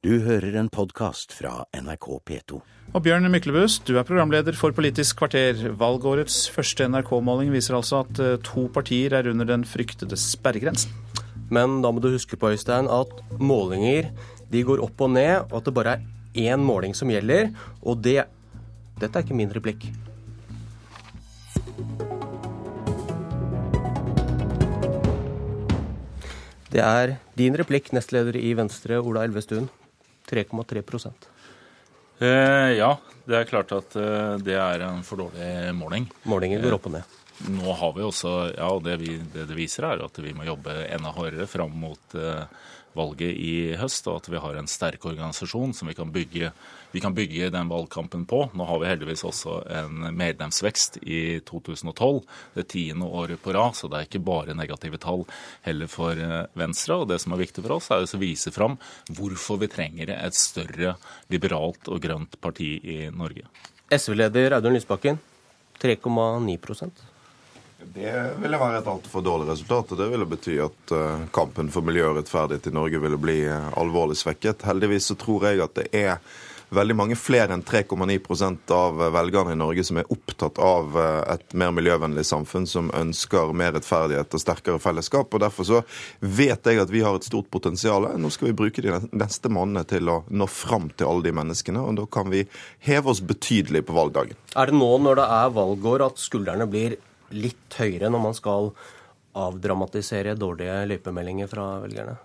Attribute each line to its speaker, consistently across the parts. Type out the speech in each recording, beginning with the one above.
Speaker 1: Du hører en podkast fra NRK P2.
Speaker 2: Og Bjørn Myklebust, du er programleder for Politisk kvarter. Valgårets første NRK-måling viser altså at eh, to partier er under den fryktede sperregrensen.
Speaker 3: Men da må du huske på, Øystein, at målinger de går opp og ned, og at det bare er én måling som gjelder. Og det Dette er ikke min replikk. Det er din replikk, nestleder i Venstre, Ola Elvestuen. 3,3
Speaker 4: Eh, ja, det er klart at eh, det er en for dårlig måling.
Speaker 3: Målingen går opp og ned.
Speaker 4: Nå har vi også, ja, det, vi, det det viser er at vi må jobbe enda hardere fram mot eh, valget i høst, og at vi har en sterk organisasjon som vi kan bygge, vi kan bygge den valgkampen på. Nå har vi heldigvis også en medlemsvekst i 2012, det tiende året på rad, så det er ikke bare negative tall heller for eh, Venstre. Og det som er viktig for oss, er å vise fram hvorfor vi trenger et større liberalt og grønt parti i Norge.
Speaker 3: SV-leder Audun Lysbakken, 3,9
Speaker 5: det ville være et altfor dårlig resultat. og Det ville bety at uh, kampen for miljø og rettferdighet i Norge ville bli uh, alvorlig svekket. Heldigvis så tror jeg at det er veldig mange flere enn 3,9% av velgerne i Norge som er opptatt av et mer miljøvennlig samfunn, som ønsker mer rettferdighet og sterkere fellesskap. og Derfor så vet jeg at vi har et stort potensial. Nå skal vi bruke de neste månedene til å nå fram til alle de menneskene, og da kan vi heve oss betydelig på valgdagen.
Speaker 3: Er det nå når det er valgår at skuldrene blir litt høyere når man skal avdramatisere dårlige løypemeldinger fra velgerne?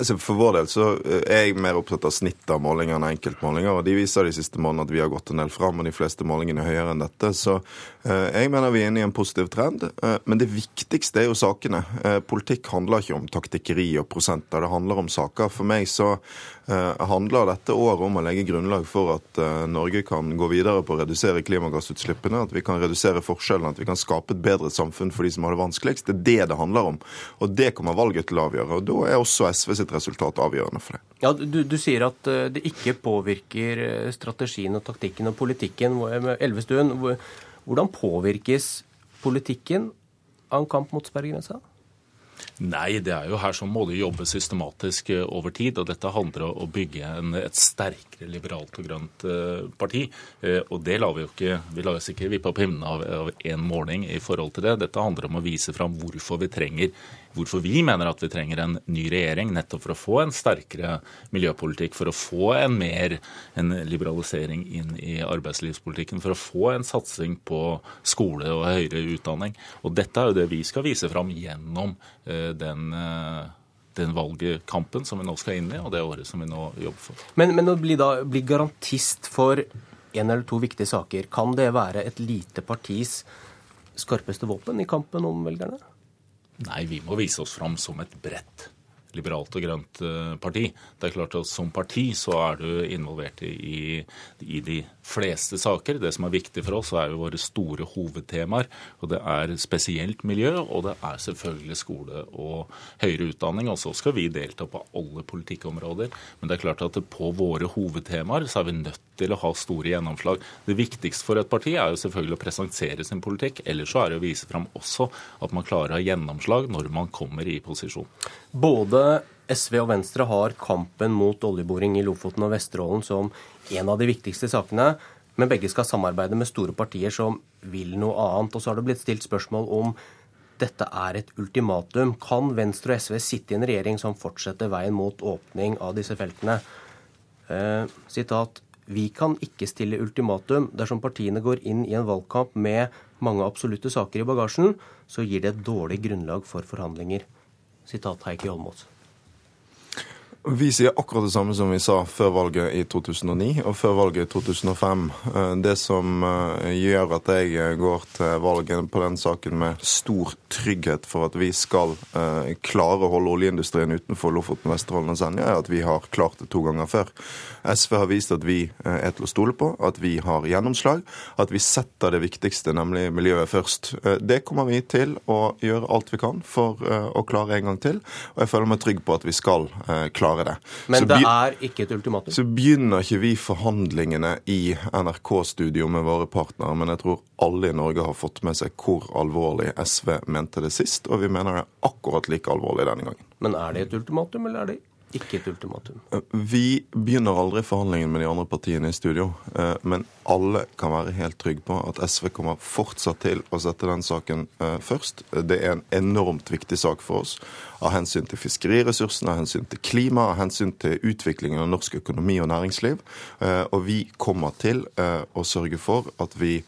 Speaker 5: Altså for vår del så eh, er jeg mer opptatt av snittet av målinger enn enkeltmålinger. og De viser de siste månedene at vi har gått en del fram, og de fleste målingene er høyere enn dette. Så eh, jeg mener vi er inne i en positiv trend. Eh, men det viktigste er jo sakene. Politikk handler ikke om taktikkeri og prosenter, det handler om saker. For meg så handler dette året om å legge grunnlag for at Norge kan gå videre på å redusere klimagassutslippene, at vi kan redusere forskjellene, at vi kan skape et bedre samfunn for de som har det vanskeligst. Det er det det handler om. Og det kommer valget til å avgjøre. Og da er også SV sitt resultat avgjørende for det.
Speaker 3: Ja, du, du, sier at eh, det ikke påvirker eh, strategien og taktikken og politikken. Elvestuen, hvordan påvirkes politikken av en kamp mot sperregrensa?
Speaker 4: Nei, det er jo her som må det jobbe systematisk eh, over tid. og Dette handler om å bygge en, et sterkere liberalt og grønt parti. Og det lar vi jo ikke vi lar oss ikke vippe opp himmelen av én måling i forhold til det. Dette handler om å vise fram hvorfor vi trenger hvorfor vi mener at vi trenger en ny regjering, nettopp for å få en sterkere miljøpolitikk, for å få en mer en liberalisering inn i arbeidslivspolitikken, for å få en satsing på skole og høyere utdanning. Og dette er jo det vi skal vise fram gjennom Eh, den, eh, den valgkampen som vi nå skal inn i, og det året som vi nå jobber for.
Speaker 3: Men, men å bli, da, bli garantist for en eller to viktige saker, kan det være et lite partis skarpeste våpen i kampen om velgerne?
Speaker 4: Nei, vi må vise oss fram som et bredt liberalt og grønt eh, parti. Det er klart at Som parti så er du involvert i, i, de fleste saker. Det som er viktig for oss, er jo våre store hovedtemaer. og Det er spesielt miljø, og det er selvfølgelig skole og høyere utdanning. Og så skal vi delta på alle politikkområder. Men det er klart at på våre hovedtemaer så er vi nødt til å ha store gjennomslag. Det viktigste for et parti er jo selvfølgelig å presentere sin politikk. Ellers så er det å vise fram også at man klarer å ha gjennomslag når man kommer i posisjon.
Speaker 3: Både SV og Venstre har kampen mot oljeboring i Lofoten og Vesterålen som en av de viktigste sakene. Men begge skal samarbeide med store partier som vil noe annet. Og så har det blitt stilt spørsmål om dette er et ultimatum. Kan Venstre og SV sitte i en regjering som fortsetter veien mot åpning av disse feltene? Eh, sitat. Vi kan ikke stille ultimatum. Dersom partiene går inn i en valgkamp med mange absolutte saker i bagasjen, så gir det et dårlig grunnlag for forhandlinger. Sitat Heikki Holmås.
Speaker 5: Vi sier akkurat det samme som vi sa før valget i 2009 og før valget i 2005. Eh, det som eh, gjør at jeg eh, går til valget på den saken med stor trygghet for at vi skal klare å holde oljeindustrien utenfor Lofoten, Vesterålen og Senja, er at vi har klart det to ganger før. SV har vist at vi er til å stole på, at vi har gjennomslag, at vi setter det viktigste, nemlig miljøet, først. Det kommer vi til å gjøre alt vi kan for å klare en gang til, og jeg føler meg trygg på at vi skal klare klare det.
Speaker 3: Men det er ikke et ultimatum?
Speaker 5: Så begynner ikke vi forhandlingene i NRK-studio med våre partnere, men jeg tror alle i Norge har fått med seg hvor alvorlig SV mente det sist, og vi mener det er akkurat like alvorlig denne gangen.
Speaker 3: Men er det et ultimatum, eller er det ikke et ultimatum?
Speaker 5: Vi begynner aldri forhandlingen med de andre partiene i studio. Eh, men alle kan være helt trygge på at SV kommer fortsatt til å sette den saken eh, først. Det er en enormt viktig sak for oss. Av hensyn til fiskeriressursene, av hensyn til klima, av hensyn til utviklingen av norsk økonomi og næringsliv. Eh, og vi kommer til å sørge for at vi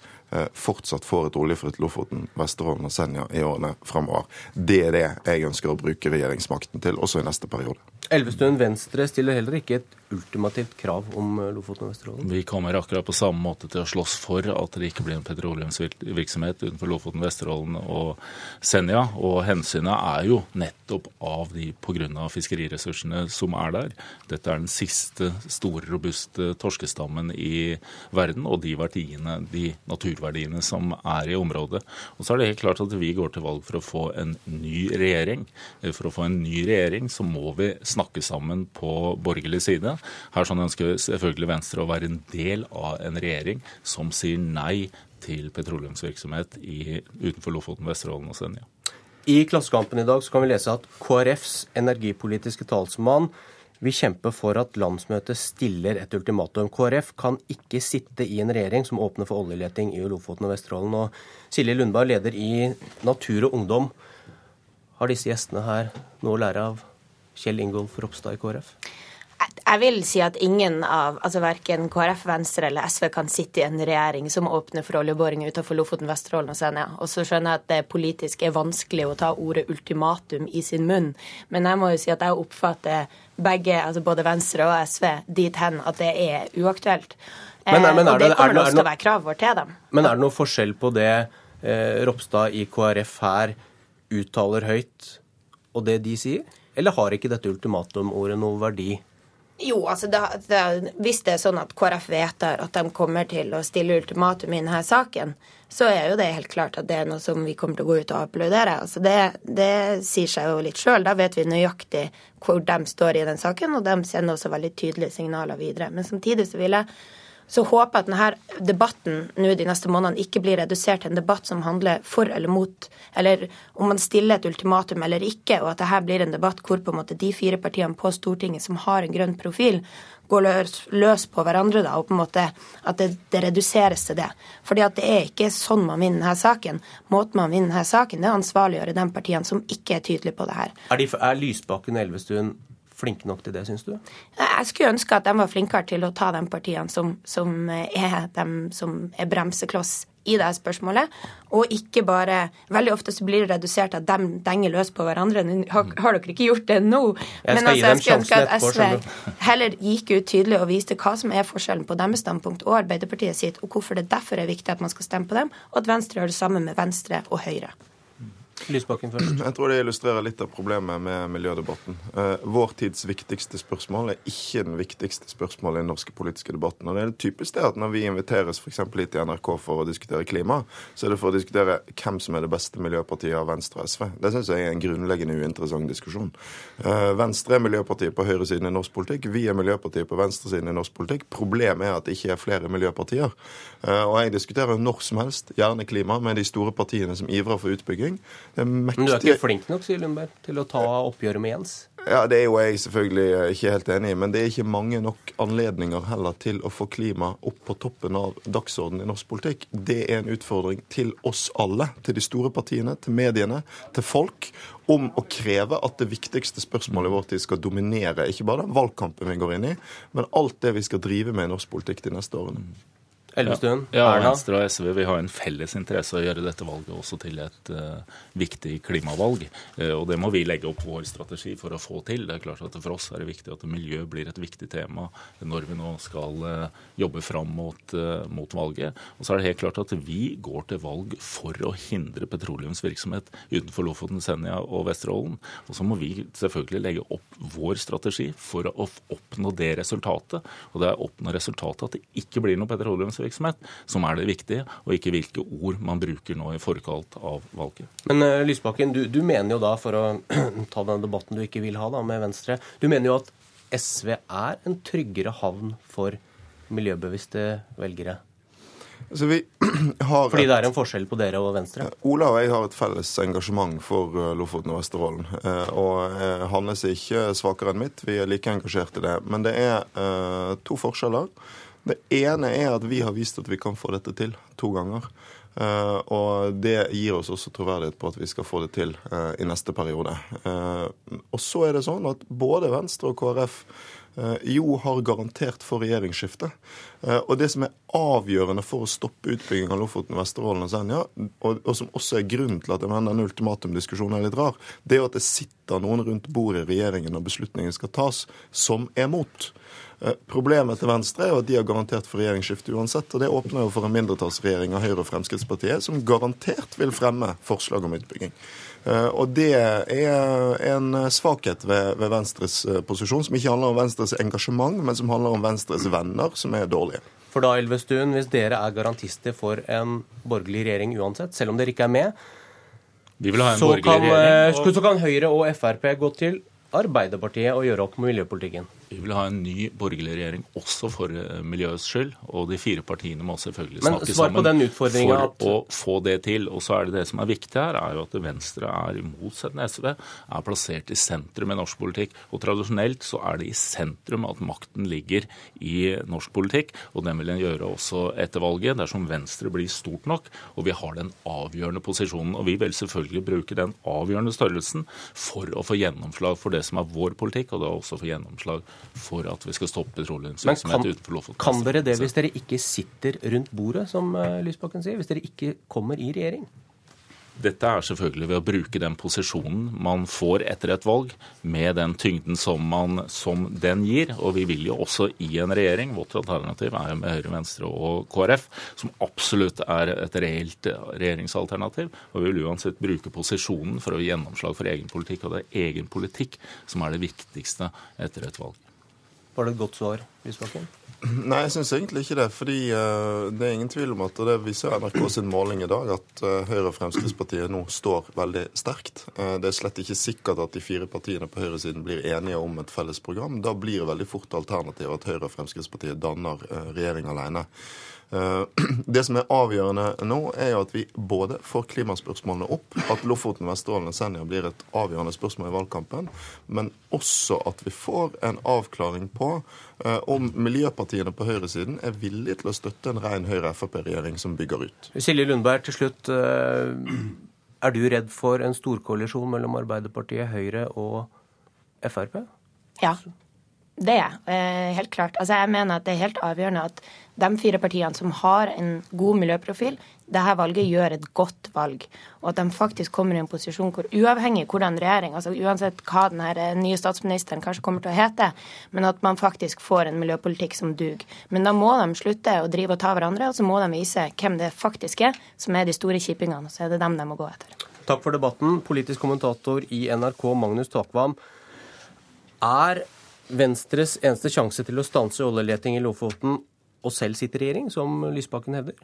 Speaker 5: fortsatt får et oljefritt Lofoten, Vesterålen og Senja i årene fremover. Det er det jeg ønsker å bruke regjeringsmakten til, også i neste periode.
Speaker 3: Elvestuen Venstre stiller heller ikke et ultimativt krav om eh, Lofoten og Vesterålen?
Speaker 4: Vi kommer akkurat på samme måte til å slåss for at det ikke blir en petroleumsvirksomhet utenfor Lofoten, Vesterålen og Senja. Og hensynet er jo nettopp av de pga. fiskeriressursene som er der. Dette er den siste store, robuste torskestammen i verden, og de verdiene, de naturverdiene som er i området. Og så er det helt klart at vi går til valg for å få en ny regjering. For å få en ny regjering så må vi snakke sammen på borgerlig side. Her sånn ønsker selvfølgelig Venstre å være en del av en regjering som sier nei til petroleumsvirksomhet i, utenfor Lofoten, Vesterålen og Senja.
Speaker 3: I Klassekampen i dag så kan vi lese at KrFs energipolitiske talsmann vil kjempe for at landsmøtet stiller et ultimatum. KrF kan ikke sitte i en regjering som åpner for oljeleting i Lofoten og Vesterålen. Og Silje Lundberg, leder i Natur og Ungdom. Har disse gjestene her noe å lære av Kjell Ingolf Ropstad i KrF?
Speaker 6: Jeg vil si at ingen av, altså verken KrF, Venstre eller SV kan sitte i en regjering som åpner for oljeboring utenfor Lofoten, Vesterålen og Senja. Og så skjønner jeg at det politisk er vanskelig å ta ordet ultimatum i sin munn. Men jeg må jo si at jeg oppfatter begge, altså både Venstre og SV, dit hen at det er uaktuelt. Men, men, og det kommer også til å være kravet vårt til dem.
Speaker 3: Men er det noe forskjell på det eh, Ropstad i KrF her uttaler høyt, og det de sier? Eller har ikke dette ultimatumordet noe verdi?
Speaker 6: Jo, altså da, da, Hvis det er sånn at KrF vedtar at de kommer til å stille ultimatum i denne saken, så er jo det helt klart at det er noe som vi kommer til å gå ut og applaudere. Altså det, det sier seg jo litt sjøl. Da vet vi nøyaktig hvor de står i den saken, og de sender også veldig tydelige signaler videre. Men samtidig så vil jeg så håper jeg at denne debatten nå de neste månedene ikke blir redusert til en debatt som handler for eller mot, eller om man stiller et ultimatum eller ikke, og at dette blir en debatt hvor på en måte de fire partiene på Stortinget som har en grønn profil, går løs, løs på hverandre, da, og på en måte at det, det, reduseres til det. Fordi at det er ikke sånn man vinner denne saken. Måten man vinner denne saken, det er ansvarliggjøre de partiene som ikke er tydelige på det her.
Speaker 3: Er, de, er Lysbakken og Elvestuen flinke nok til det, syns du?
Speaker 6: Jeg skulle ønske at de var flinkere til å ta de partiene som, som er dem som er bremsekloss i det spørsmålet, og ikke bare Veldig ofte så blir det redusert at de denger løs på hverandre. Har, har dere ikke gjort det nå?
Speaker 3: Jeg Men altså, jeg skulle ønske at
Speaker 6: SV heller gikk ut tydelig og viste hva som er forskjellen på deres standpunkt og Arbeiderpartiet sitt, og hvorfor det derfor er viktig at man skal stemme på dem, og at Venstre gjør det samme med Venstre og Høyre.
Speaker 3: Lysbakken først.
Speaker 5: Jeg tror det illustrerer litt av problemet med miljødebatten. Eh, vår tids viktigste spørsmål er ikke den viktigste spørsmålet i den norske politiske debatten. Og det er typisk det at Når vi inviteres for hit i NRK for å diskutere klima, så er det for å diskutere hvem som er det beste miljøpartiet av Venstre og SV. Det syns jeg er en grunnleggende uinteressant diskusjon. Eh, Venstre er miljøpartiet på høyresiden i norsk politikk. Vi er miljøpartiet på venstresiden i norsk politikk. Problemet er at det ikke er flere miljøpartier. Eh, og jeg diskuterer når som helst, gjerne klima, med de store partiene som ivrer for utbygging.
Speaker 3: Men du er ikke flink nok, sier Lundberg, til å ta oppgjøret med Jens?
Speaker 5: Ja, Det er jo jeg selvfølgelig ikke helt enig i, men det er ikke mange nok anledninger heller til å få klima opp på toppen av dagsordenen i norsk politikk. Det er en utfordring til oss alle, til de store partiene, til mediene, til folk, om å kreve at det viktigste spørsmålet i vår tid skal dominere ikke bare den valgkampen vi går inn i, men alt det vi skal drive med i norsk politikk de neste årene.
Speaker 3: Elvestuen,
Speaker 4: ja, ja, Venstre og SV vi har en felles interesse å gjøre dette valget også til et uh, viktig klimavalg. Uh, og det må vi legge opp vår strategi for å få til. Det er klart at For oss er det viktig at miljø blir et viktig tema når vi nå skal uh, jobbe fram mot, mot, valget. Og så er det helt klart at vi går til valg for å hindre petroleumsvirksomhet utenfor Lofoten, Senja og Vesterålen. Og så må vi selvfølgelig legge opp vår strategi for å oppnå det resultatet. Og det er å oppnå resultatet at det ikke blir noe petroleumsvirksomhet næringsvirksomhet som er det viktige, og ikke hvilke ord man bruker nå i forkant av valget.
Speaker 3: Men uh, Lysbakken, du, du, mener jo da, for å ta den debatten du ikke vil ha da med Venstre, du mener jo at SV er en tryggere havn for miljøbevisste velgere?
Speaker 5: Altså, vi har
Speaker 3: Fordi det er en forskjell på dere og Venstre?
Speaker 5: Ola og jeg har et felles engasjement for eh, Lofoten og Vesterålen. Eh, og hans er ikke svakere enn mitt. Vi er like engasjert i det. Men det er to forskjeller. Det ene er at vi har vist at vi kan få dette til to ganger. Uh, og det gir oss også troverdighet på at vi skal få det til uh, i neste periode. og så er det sånn at både Venstre og KrF jo har garantert for regjeringsskifte. Eh, og det som er avgjørende for å stoppe utbygging av Lofoten, Vesterålen og Senja, og, og, som også er grunnen til at jeg mener denne ultimatumdiskusjonen er litt rar, det er jo at det sitter noen rundt bordet i regjeringen når beslutningen skal tas, som er mot. Eh, problemet til Venstre er jo at de har garantert for regjeringsskifte uansett. og Det åpner jo for en mindretallsregjering av Høyre og Fremskrittspartiet, som garantert vil fremme forslag om utbygging. Eh, og det er en svakhet ved, ved, Venstres eh, posisjon, som ikke handler om Venstres engasjement, men som handler om Venstres venner, som er dårlige.
Speaker 3: For da, Elvestuen, hvis dere er garantister for en borgerlig regjering uansett, selv om dere ikke er med, så kan, regjering, og... så kan Høyre og Frp gå til Arbeiderpartiet og gjøre opp med miljøpolitikken?
Speaker 4: Vi vil ha en ny borgerlig regjering også for eh, miljøets skyld. Og de fire partiene må selvfølgelig snakke sammen for at... å få det til. Og så er det det som er viktig her, er jo at Venstre er, i motsetning SV, er plassert i sentrum i norsk politikk. Og tradisjonelt så er det i sentrum at makten ligger i norsk politikk. Og den vil en gjøre også etter valget, dersom Venstre blir stort nok og vi har den avgjørende posisjonen. Og vi vil selvfølgelig bruke den avgjørende størrelsen for å få gjennomslag for det som er vår politikk, og da også få gjennomslag for at vi skal stoppe petroleumsvirksomhet utenfor Lofoten.
Speaker 3: Kan dere det hvis dere ikke sitter rundt bordet, som eh, Lysbakken sier? Hvis dere ikke kommer i regjering?
Speaker 4: Dette er selvfølgelig ved å bruke den posisjonen man får etter et valg, med den tyngden som, man, som den gir. Og vi vil jo også i en regjering, vårt alternativ er jo med Høyre, Venstre og KrF, som absolutt er et reelt regjeringsalternativ. Og vi vil uansett bruke posisjonen for å gi gjennomslag for egen politikk. Og det er egen politikk som er det viktigste etter et valg.
Speaker 3: Var det et godt svar, Lysbakken?
Speaker 5: Nei, jeg syns egentlig ikke det. fordi uh, det er ingen tvil om at og det viser NRK sin måling i dag, at uh, Høyre og Fremskrittspartiet nå står veldig sterkt. Uh, det er slett ikke sikkert at de fire partiene på høyresiden blir enige om et felles program. Da blir det veldig fort alternativet at Høyre og Fremskrittspartiet danner regjering alene. Eh, det som er avgjørende nå, er jo at vi både får klimaspørsmålene opp, at Lofoten, Vesterålen og Senja blir et avgjørende spørsmål i valgkampen, men også at vi får en avklaring på eh, om miljøpartiene på høyresiden er villige til å støtte en ren Høyre-Frp-regjering som bygger ut.
Speaker 3: Silje Lundberg, til slutt. Eh, er du redd for en storkoalisjon mellom Arbeiderpartiet, Høyre og Frp?
Speaker 6: Ja. Det er jeg. helt klart. Altså, jeg mener at det er helt avgjørende at de fire partiene som har en god miljøprofil, dette valget gjør et godt valg. Og at de faktisk kommer i en posisjon hvor uavhengig hvordan regjering, altså uansett hva den eh, nye statsministeren kanskje kommer til å hete, men at man faktisk får en miljøpolitikk som duger. Men da må de slutte å drive og ta hverandre, og så må de vise hvem det faktisk er som er de store kjipingene. Så er det dem de må gå etter.
Speaker 3: Takk for debatten, politisk kommentator i NRK Magnus Takvam. Er Venstres eneste sjanse til å stanse oljeleting i Lofoten og selv sitte i regjering, som Lysbakken hevder?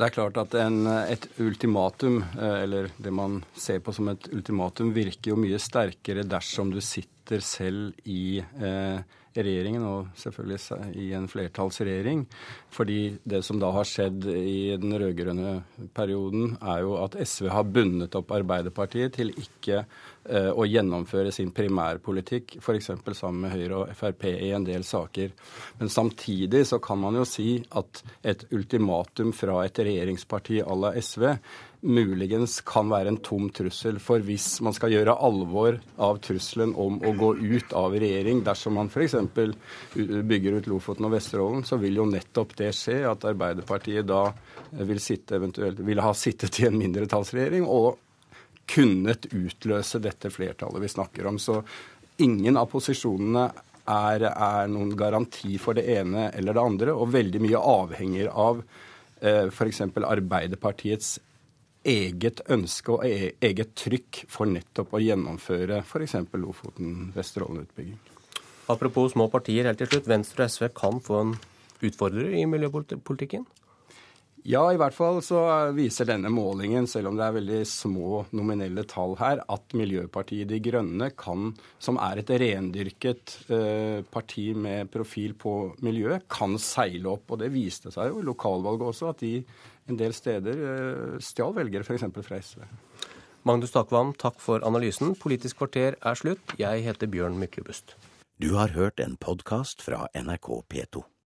Speaker 7: Det er klart at en, et ultimatum, eh, eller det man ser på som et ultimatum, virker jo mye sterkere dersom du sitter selv i eh, regjeringen, og selvfølgelig i en flertallsregjering. Fordi det som da har skjedd i den rød-grønne perioden, er jo at SV har bundet opp Arbeiderpartiet til ikke eh, å gjennomføre sin primærpolitikk, f.eks. sammen med Høyre og Frp i en del saker. Men samtidig så kan man jo si at et ultimatum fra et regjeringsparti à la SV muligens kan være en tom trussel. For hvis man skal gjøre alvor av trusselen om å gå ut av regjering dersom man f.eks. bygger ut Lofoten og Vesterålen, så vil jo nettopp det skje at Arbeiderpartiet da vil, sitte, vil ha sittet i en mindretallsregjering og kunnet utløse dette flertallet vi snakker om. Så ingen av posisjonene er, er noen garanti for det ene eller det andre, og veldig mye avhenger av eh, f.eks. Arbeiderpartiets eget ønske og e-, eget trykk for nettopp å gjennomføre f.eks. Lofoten-Vesterålen-utbygging.
Speaker 3: Apropos små partier, helt til slutt. Venstre og SV kan få en utfordrer i miljøpolitikken?
Speaker 7: Ja, i hvert fall så viser denne målingen, selv om det er veldig små nominelle tall her, at Miljøpartiet De Grønne kan, som er et rendyrket eh, parti med profil på miljø, kan seile opp. Og det viste seg jo i lokalvalget også, at de en del steder eh, stjal velgere, f.eks. fra SV.
Speaker 3: Magnus Takvam, takk for analysen. Politisk kvarter er slutt. Jeg heter Bjørn Myklebust.
Speaker 1: Du har hørt en podkast fra NRK P2.